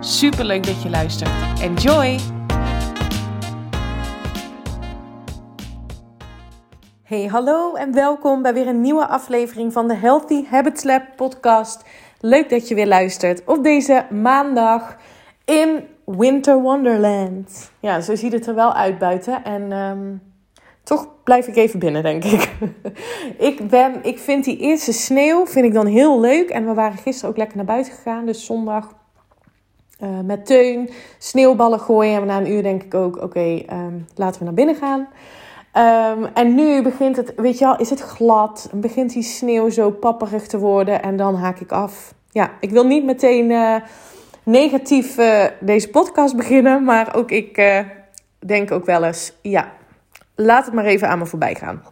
Super leuk dat je luistert. Enjoy! Hey, hallo en welkom bij weer een nieuwe aflevering van de Healthy Habits Lab podcast. Leuk dat je weer luistert op deze maandag in Winter Wonderland. Ja, zo ziet het er wel uit buiten en ehm, toch blijf ik even binnen, denk ik. ik, ben, ik vind die eerste sneeuw vind ik dan heel leuk en we waren gisteren ook lekker naar buiten gegaan, dus zondag uh, met Teun, sneeuwballen gooien. En na een uur denk ik ook, oké, um, laten we naar binnen gaan. Um, en nu begint het, weet je wel, is het glad. Begint die sneeuw zo papperig te worden en dan haak ik af. Ja, ik wil niet meteen uh, negatief uh, deze podcast beginnen. Maar ook ik denk ook wel eens, ja, laat het maar even aan me voorbij gaan.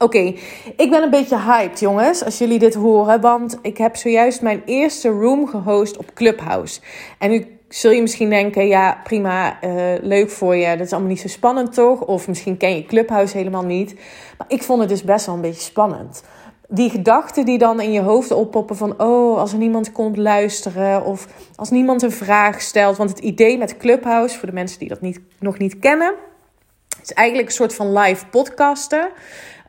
Oké, ik ben een beetje hyped, jongens, als jullie dit horen. Want ik heb zojuist mijn eerste room gehost op Clubhouse. En nu zul je misschien denken: ja, prima, uh, leuk voor je. Dat is allemaal niet zo spannend, toch? Of misschien ken je Clubhouse helemaal niet. Maar ik vond het dus best wel een beetje spannend. Die gedachten die dan in je hoofd oppoppen van... oh, als er niemand komt luisteren of als niemand een vraag stelt. Want het idee met Clubhouse, voor de mensen die dat niet, nog niet kennen... is eigenlijk een soort van live podcasten...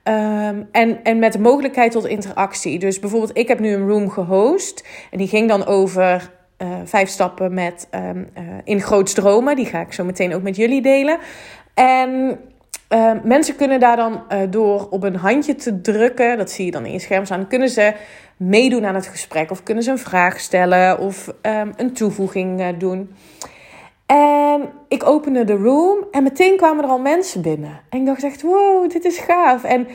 Um, en, en met de mogelijkheid tot interactie. Dus bijvoorbeeld, ik heb nu een room gehost. En die ging dan over uh, vijf stappen met um, uh, in grootstromen. Die ga ik zo meteen ook met jullie delen. En uh, mensen kunnen daar dan uh, door op een handje te drukken, dat zie je dan in je scherm staan, kunnen ze meedoen aan het gesprek. Of kunnen ze een vraag stellen of een toevoeging doen. En ik opende de room en meteen kwamen er al mensen binnen. En ik dacht echt, wow, dit is gaaf. En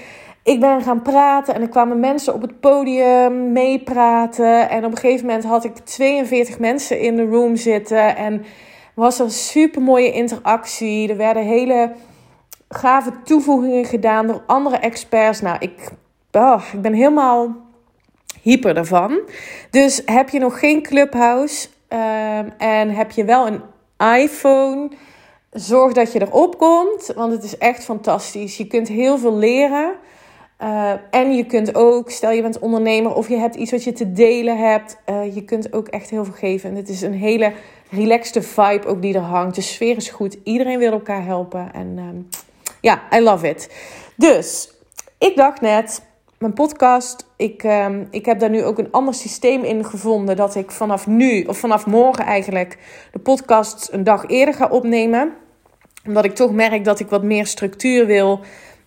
ik ben gaan praten en er kwamen mensen op het podium meepraten. En op een gegeven moment had ik 42 mensen in de room zitten. En was er een super mooie interactie. Er werden hele gave toevoegingen gedaan door andere experts. Nou, ik, oh, ik ben helemaal hyper daarvan. Dus heb je nog geen clubhouse um, en heb je wel een iPhone. Zorg dat je erop komt, want het is echt fantastisch. Je kunt heel veel leren. Uh, en je kunt ook, stel je bent ondernemer of je hebt iets wat je te delen hebt, uh, je kunt ook echt heel veel geven. En het is een hele relaxte vibe ook die er hangt. De sfeer is goed. Iedereen wil elkaar helpen. En um, ja, I love it. Dus ik dacht net, mijn podcast, ik, um, ik heb daar nu ook een ander systeem in gevonden. Dat ik vanaf nu, of vanaf morgen eigenlijk, de podcast een dag eerder ga opnemen. Omdat ik toch merk dat ik wat meer structuur wil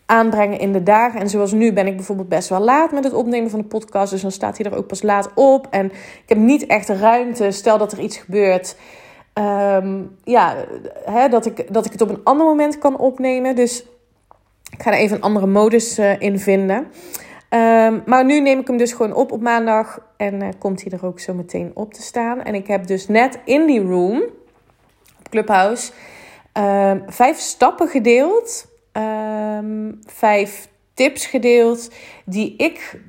aanbrengen in de dagen. En zoals nu ben ik bijvoorbeeld best wel laat met het opnemen van de podcast. Dus dan staat hij er ook pas laat op. En ik heb niet echt ruimte. Stel dat er iets gebeurt. Um, ja, hè, dat, ik, dat ik het op een ander moment kan opnemen. Dus ik ga er even een andere modus uh, in vinden. Um, maar nu neem ik hem dus gewoon op op maandag. En uh, komt hij er ook zo meteen op te staan. En ik heb dus net in die room, op Clubhouse, um, vijf stappen gedeeld. Um, vijf tips gedeeld die ik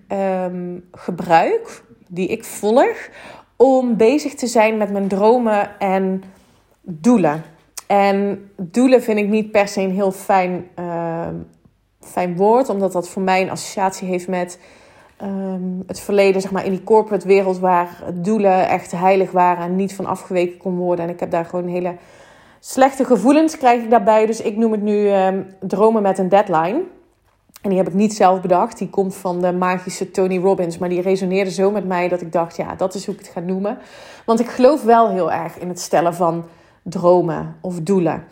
gebruik, die ik volg. Om bezig te zijn met mijn dromen en doelen. En doelen vind ik niet per se een heel fijn fijn woord, omdat dat voor mij een associatie heeft met um, het verleden, zeg maar, in die corporate wereld waar doelen echt heilig waren en niet van afgeweken kon worden. En ik heb daar gewoon hele slechte gevoelens krijg ik daarbij. Dus ik noem het nu um, dromen met een deadline. En die heb ik niet zelf bedacht. Die komt van de magische Tony Robbins. Maar die resoneerde zo met mij dat ik dacht, ja, dat is hoe ik het ga noemen. Want ik geloof wel heel erg in het stellen van dromen of doelen.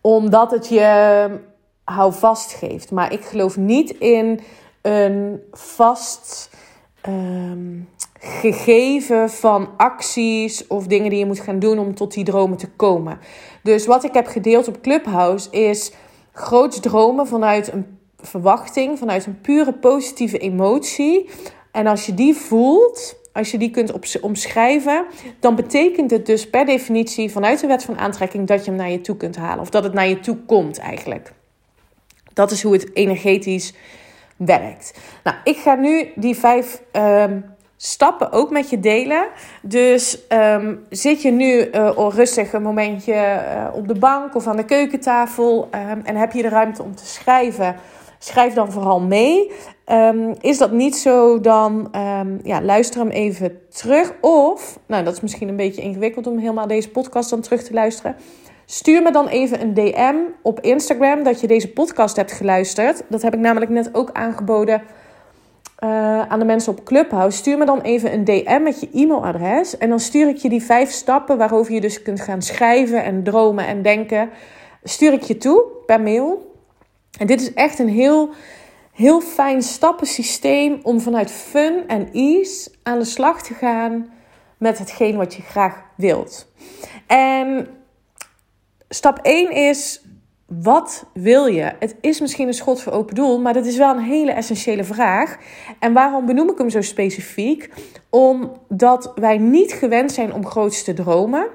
Omdat het je houvast geeft. Maar ik geloof niet in een vast um, gegeven van acties of dingen die je moet gaan doen om tot die dromen te komen. Dus wat ik heb gedeeld op Clubhouse is groots dromen vanuit een verwachting, vanuit een pure positieve emotie. En als je die voelt, als je die kunt omschrijven, dan betekent het dus per definitie vanuit de wet van aantrekking dat je hem naar je toe kunt halen. Of dat het naar je toe komt eigenlijk. Dat is hoe het energetisch werkt. Nou, ik ga nu die vijf ehm, stappen ook met je delen. Dus ehm, zit je nu uh, rustig een momentje uh, op de bank of aan de keukentafel um, en heb je de ruimte om te schrijven, schrijf dan vooral mee. Is dat niet zo, dan ja, luister hem even terug. Of, nou dat is misschien een beetje ingewikkeld om helemaal deze podcast dan terug te luisteren. Stuur me dan even een DM op Instagram dat je deze podcast hebt geluisterd. Dat heb ik namelijk net ook aangeboden uh, aan de mensen op Clubhouse. Stuur me dan even een DM met je e-mailadres. En dan stuur ik je die vijf stappen waarover je dus kunt gaan schrijven en dromen en denken. Stuur ik je toe per mail. En dit is echt een heel, heel fijn stappensysteem om vanuit fun en ease aan de slag te gaan met hetgeen wat je graag wilt. En stap 1 is wat wil je? Het is misschien een schot voor open doel, maar dat is wel een hele essentiële vraag. En waarom benoem ik hem zo specifiek? Omdat wij niet gewend zijn om groots te dromen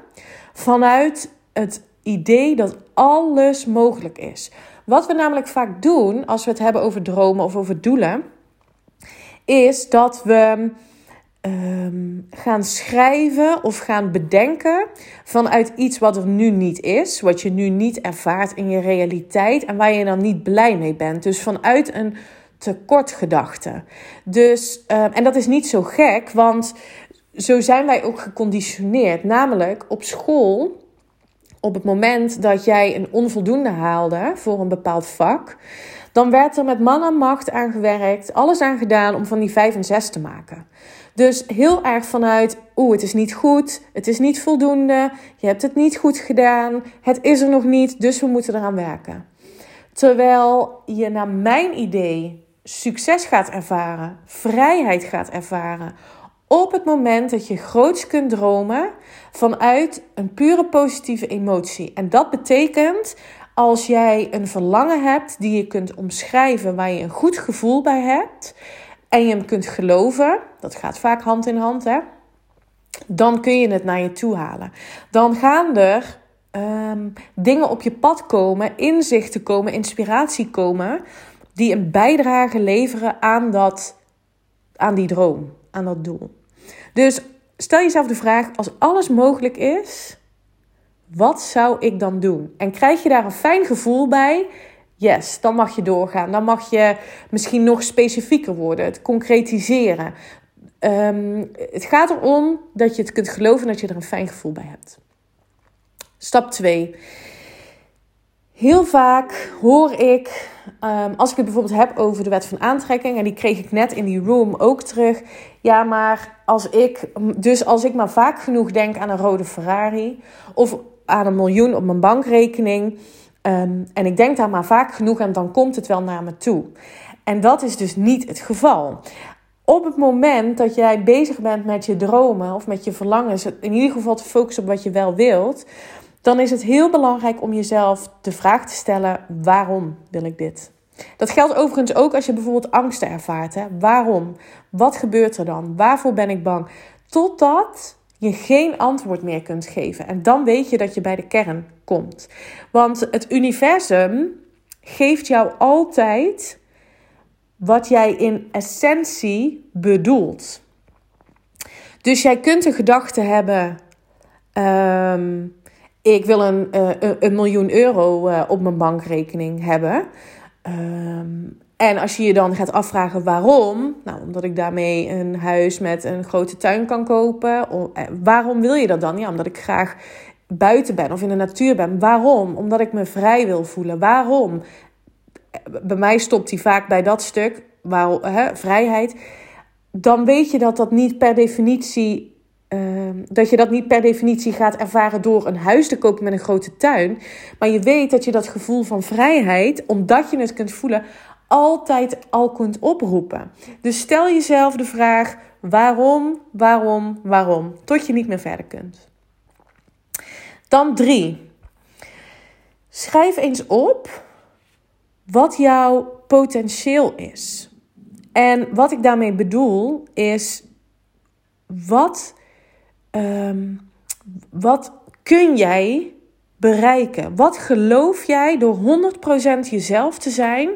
vanuit het idee dat alles mogelijk is. Wat we namelijk vaak doen als we het hebben over dromen of over doelen, is dat we um, gaan schrijven of gaan bedenken vanuit iets wat er nu niet is, wat je nu niet ervaart in je realiteit en waar je dan niet blij mee bent. Dus vanuit een tekortgedachte. Dus, um, en dat is niet zo gek, want zo zijn wij ook geconditioneerd. Namelijk op school, op het moment dat jij een onvoldoende haalde voor een bepaald vak, dan werd er met man en macht aan gewerkt, alles aan gedaan om van die 5 en 6 te maken. Dus heel erg vanuit, oeh, het is niet goed, het is niet voldoende, je hebt het niet goed gedaan, het is er nog niet, dus we moeten eraan werken. Terwijl je naar mijn idee succes gaat ervaren, vrijheid gaat ervaren, op het moment dat je groots kunt dromen vanuit een pure positieve emotie. En dat betekent als jij een verlangen hebt die je kunt omschrijven, waar je een goed gevoel bij hebt en je hem kunt geloven, dat gaat vaak hand in hand, hè, dan kun je het naar je toe halen. Dan gaan er um, dingen op je pad komen, inzichten komen, inspiratie komen, die een bijdrage leveren aan, dat, aan die droom, aan dat doel. Dus stel jezelf de vraag: als alles mogelijk is, wat zou ik dan doen? En krijg je daar een fijn gevoel bij? Yes, dan mag je doorgaan. Dan mag je misschien nog specifieker worden, het concretiseren. Um, het gaat erom dat je het kunt geloven dat je er een fijn gevoel bij hebt. Stap 2. Heel vaak hoor ik, um, als ik het bijvoorbeeld heb over de wet van aantrekking, en die kreeg ik net in die room ook terug. Ja, maar als ik, dus als ik maar vaak genoeg denk aan een rode Ferrari of aan een miljoen op mijn bankrekening, Um, en ik denk daar maar vaak genoeg aan, dan komt het wel naar me toe. En dat is dus niet het geval. Op het moment dat jij bezig bent met je dromen of met je verlangens, in ieder geval te focussen op wat je wel wilt, dan is het heel belangrijk om jezelf de vraag te stellen: waarom wil ik dit? Dat geldt overigens ook als je bijvoorbeeld angsten ervaart. Hè? Waarom? Wat gebeurt er dan? Waarvoor ben ik bang? Totdat je geen antwoord meer kunt geven. En dan weet je dat je bij de kern komt. Want het universum geeft jou altijd wat jij in essentie bedoelt. Dus jij kunt een gedachte hebben: ehm, ik wil een, uh, een miljoen euro uh, op mijn bankrekening hebben. Um, en als je je dan gaat afvragen waarom, nou, omdat ik daarmee een huis met een grote tuin kan kopen. Eh, waarom wil je dat dan? Ja, omdat ik graag buiten ben of in de natuur ben. Waarom? Omdat ik me vrij wil voelen. Waarom? Bij mij stopt hij vaak bij dat stuk, waar, hè, vrijheid. Dan weet je dat dat niet per definitie uh, dat je dat niet per definitie gaat ervaren door een huis te kopen met een grote tuin. Maar je weet dat je dat gevoel van vrijheid, omdat je het kunt voelen, altijd al kunt oproepen. Dus stel jezelf de vraag: waarom, waarom, waarom? Tot je niet meer verder kunt. Dan drie. Schrijf eens op wat jouw potentieel is. En wat ik daarmee bedoel is wat, ehm, wat kun jij bereiken? Wat geloof jij door 100% jezelf te zijn?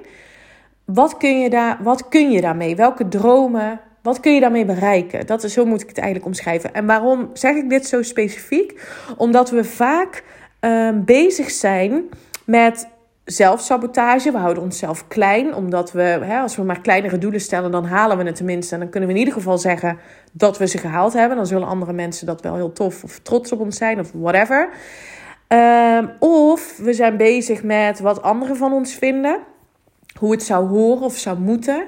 Wat kun, je daar, wat kun je daarmee? Welke dromen? Wat kun je daarmee bereiken? Dat is, zo moet ik het eigenlijk omschrijven. En waarom zeg ik dit zo specifiek? Omdat we vaak ehm, bezig zijn met zelfsabotage. We houden onszelf klein, omdat we, hè, als we maar kleinere doelen stellen, dan halen we het tenminste. En dan kunnen we in ieder geval zeggen dat we ze gehaald hebben. Dan zullen andere mensen dat wel heel tof of trots op ons zijn of whatever. Ehm, of we zijn bezig met wat anderen van ons vinden. Hoe het zou horen of zou moeten.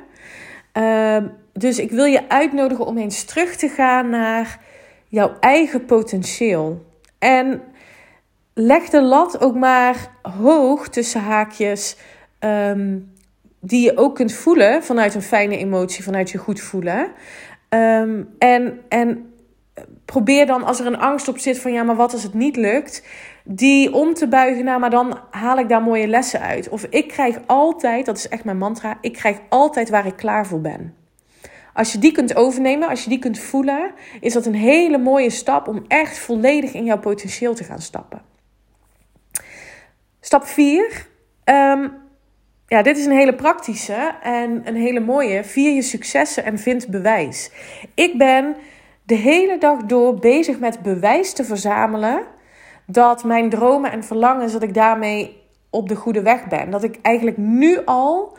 Ehm, dus ik wil je uitnodigen om eens terug te gaan naar jouw eigen potentieel. En leg de lat ook maar hoog tussen haakjes. Ehm, die je ook kunt voelen vanuit een fijne emotie, vanuit je goed voelen. Um, en, en probeer dan als er een angst op zit van ja, maar wat als het niet lukt, die om te buigen naar, maar dan haal ik daar mooie lessen uit. Of ik krijg altijd, dat is echt mijn mantra, ik krijg altijd waar ik klaar voor ben. Als je die kunt overnemen, als je die kunt voelen, is dat een hele mooie stap om echt volledig in jouw potentieel te gaan stappen. Stap 4. Ehm, ja, dit is een hele praktische en een hele mooie. Vier je successen en vind bewijs. Ik ben de hele dag door bezig met bewijs te verzamelen dat mijn dromen en verlangens, dat ik daarmee op de goede weg ben. Dat ik eigenlijk nu al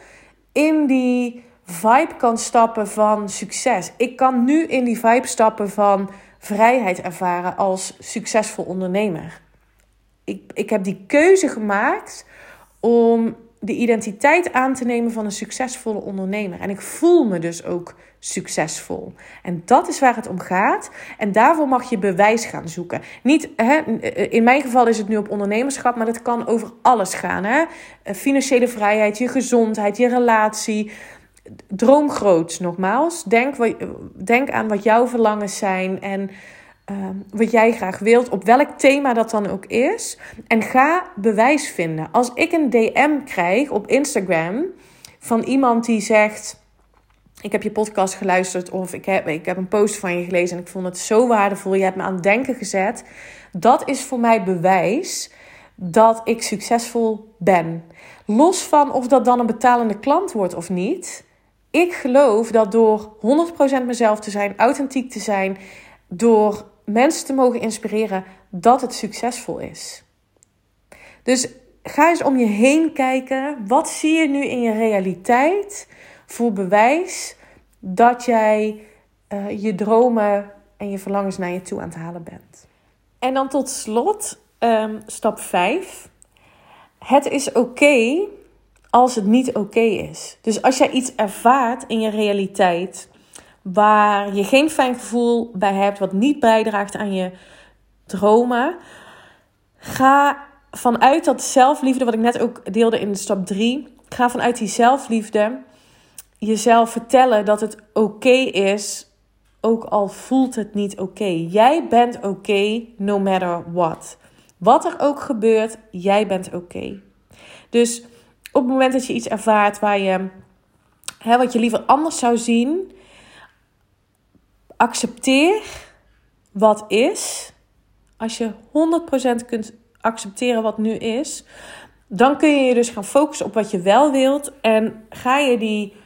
in die vibe kan stappen van succes. Ik kan nu in die vibe stappen van vrijheid ervaren als succesvol ondernemer. Ik, ik heb die keuze gemaakt om de identiteit aan te nemen van een succesvolle ondernemer. En ik voel me dus ook succesvol. En dat is waar het om gaat. En daarvoor mag je bewijs gaan zoeken. Niet, hè, in mijn geval is het nu op ondernemerschap, maar dat kan over alles gaan. Hè? Financiële vrijheid, je gezondheid, je relatie. Droom groots, nogmaals. Denk, denk aan wat jouw verlangens zijn en Ehm, wat jij graag wilt, op welk thema dat dan ook is. En ga bewijs vinden. Als ik een DM krijg op Instagram van iemand die zegt: Ik heb je podcast geluisterd of ik heb, ik heb een post van je gelezen en ik vond het zo waardevol. Je hebt me aan het denken gezet. Dat is voor mij bewijs dat ik succesvol ben. Los van of dat dan een betalende klant wordt of niet. Ik geloof dat door 100% mezelf te zijn, authentiek te zijn, door mensen te mogen inspireren dat het succesvol is. Dus ga eens om je heen kijken. Wat zie je nu in je realiteit voor bewijs dat jij uh, je dromen en je verlangens naar je toe aan het halen bent? En dan tot slot, um, stap 5. Het is oké als het niet oké is. Dus als jij iets ervaart in je realiteit waar je geen fijn gevoel bij hebt, wat niet bijdraagt aan je dromen, ga vanuit dat zelfliefde, wat ik net ook deelde in stap 3, ga vanuit die zelfliefde jezelf vertellen dat het oké is, ook al voelt het niet oké. Jij bent oké, no matter what. Wat er ook gebeurt, jij bent oké. Dus op het moment dat je iets ervaart waar je, hè, wat je liever anders zou zien, accepteer wat is. Als je 100% kunt accepteren wat nu is, dan kun je je dus gaan focussen op wat je wel wilt en ga je die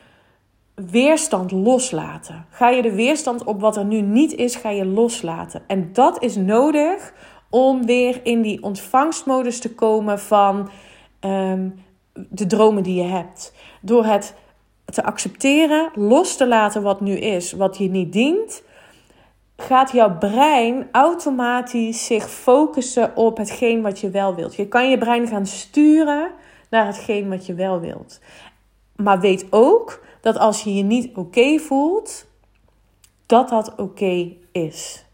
weerstand loslaten. Ga je de weerstand op wat er nu niet is, ga je loslaten. En dat is nodig om weer in die ontvangstmodus te komen van ehm, de dromen die je hebt. Door het te accepteren, los te laten wat nu is, wat je niet dient, gaat jouw brein automatisch zich focussen op hetgeen wat je wel wilt. Je kan je brein gaan sturen naar hetgeen wat je wel wilt. Maar weet ook dat als je je niet oké voelt, dat dat oké is.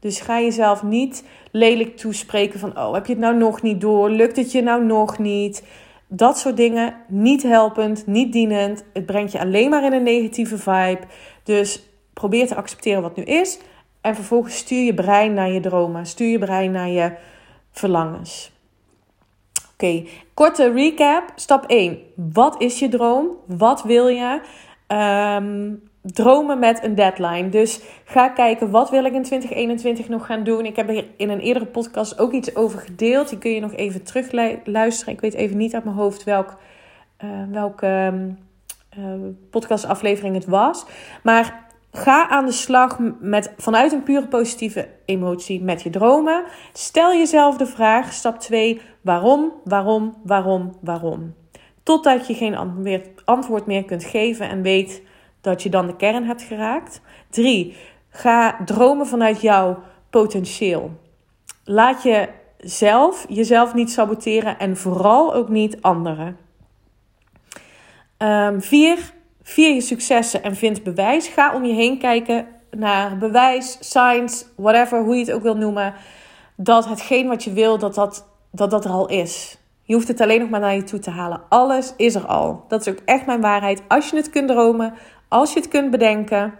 Dus ga jezelf niet lelijk toespreken van, oh, heb je het nou nog niet door? Lukt het je nou nog niet? Dat soort dingen, niet helpend, niet dienend. Het brengt je alleen maar in een negatieve vibe. Dus probeer te accepteren wat nu is. En vervolgens stuur je brein naar je dromen. Stuur je brein naar je verlangens. Oké, korte recap. Stap 1. Wat is je droom? Wat wil je? Um, dromen met een deadline. Dus ga kijken wat wil ik in 2021 nog gaan doen. Ik heb er in een eerdere podcast ook iets over gedeeld. Die kun je nog even terug luisteren. Ik weet even niet uit mijn hoofd welk, uh, welke uh, podcastaflevering het was. Maar ga aan de slag met, vanuit een pure positieve emotie met je dromen. Stel jezelf de vraag, stap 2, waarom, waarom, waarom, waarom? Totdat je geen antwoord meer kunt geven en weet dat je dan de kern hebt geraakt. 3. Ga dromen vanuit jouw potentieel. Laat je zelf jezelf niet saboteren en vooral ook niet anderen. 4. Um, vier je successen en vind bewijs. Ga om je heen kijken naar bewijs, signs, whatever, hoe je het ook wil noemen. Dat hetgeen wat je wil, dat dat, dat, dat er al is. Je hoeft het alleen nog maar naar je toe te halen. Alles is er al. Dat is ook echt mijn waarheid. Als je het kunt dromen, als je het kunt bedenken,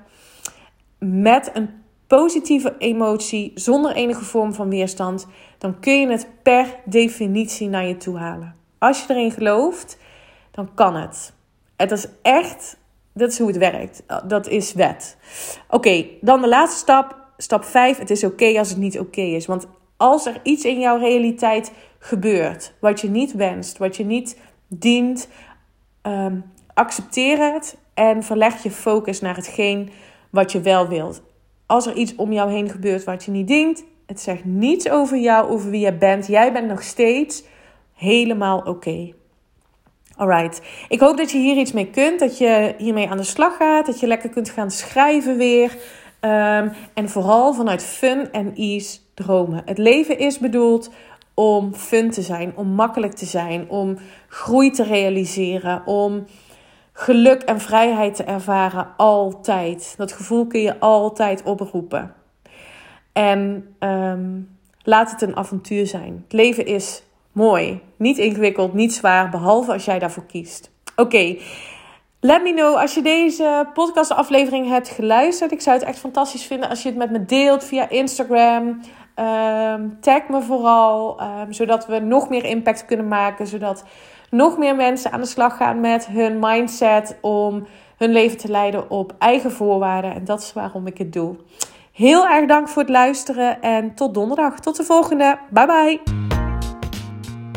met een positieve emotie, zonder enige vorm van weerstand, dan kun je het per definitie naar je toe halen. Als je erin gelooft, dan kan het. Het is echt, dat is hoe het werkt. Dat is wet. Oké, dan de laatste stap. Stap 5. Het is oké als het niet oké is. Want als er iets in jouw realiteit gebeurt wat je niet wenst, wat je niet dient, ehm, accepteer het en verleg je focus naar hetgeen wat je wel wilt. Als er iets om jou heen gebeurt wat je niet dient, het zegt niets over jou, over wie je bent. Jij bent nog steeds helemaal oké. Alright. Ik hoop dat je hier iets mee kunt, dat je hiermee aan de slag gaat, dat je lekker kunt gaan schrijven weer. Ehm, en vooral vanuit fun en ease dromen. Het leven is bedoeld om fun te zijn, om makkelijk te zijn, om groei te realiseren, om geluk en vrijheid te ervaren altijd. Dat gevoel kun je altijd oproepen. En ehm, laat het een avontuur zijn. Het leven is mooi, niet ingewikkeld, niet zwaar, behalve als jij daarvoor kiest. Oké. Let me know als je deze podcastaflevering hebt geluisterd. Ik zou het echt fantastisch vinden als je het met me deelt via Instagram. Ehm, tag me vooral, ehm, zodat we nog meer impact kunnen maken. Zodat nog meer mensen aan de slag gaan met hun mindset om hun leven te leiden op eigen voorwaarden. En dat is waarom ik het doe. Heel erg dank voor het luisteren en tot donderdag. Tot de volgende. Bye bye.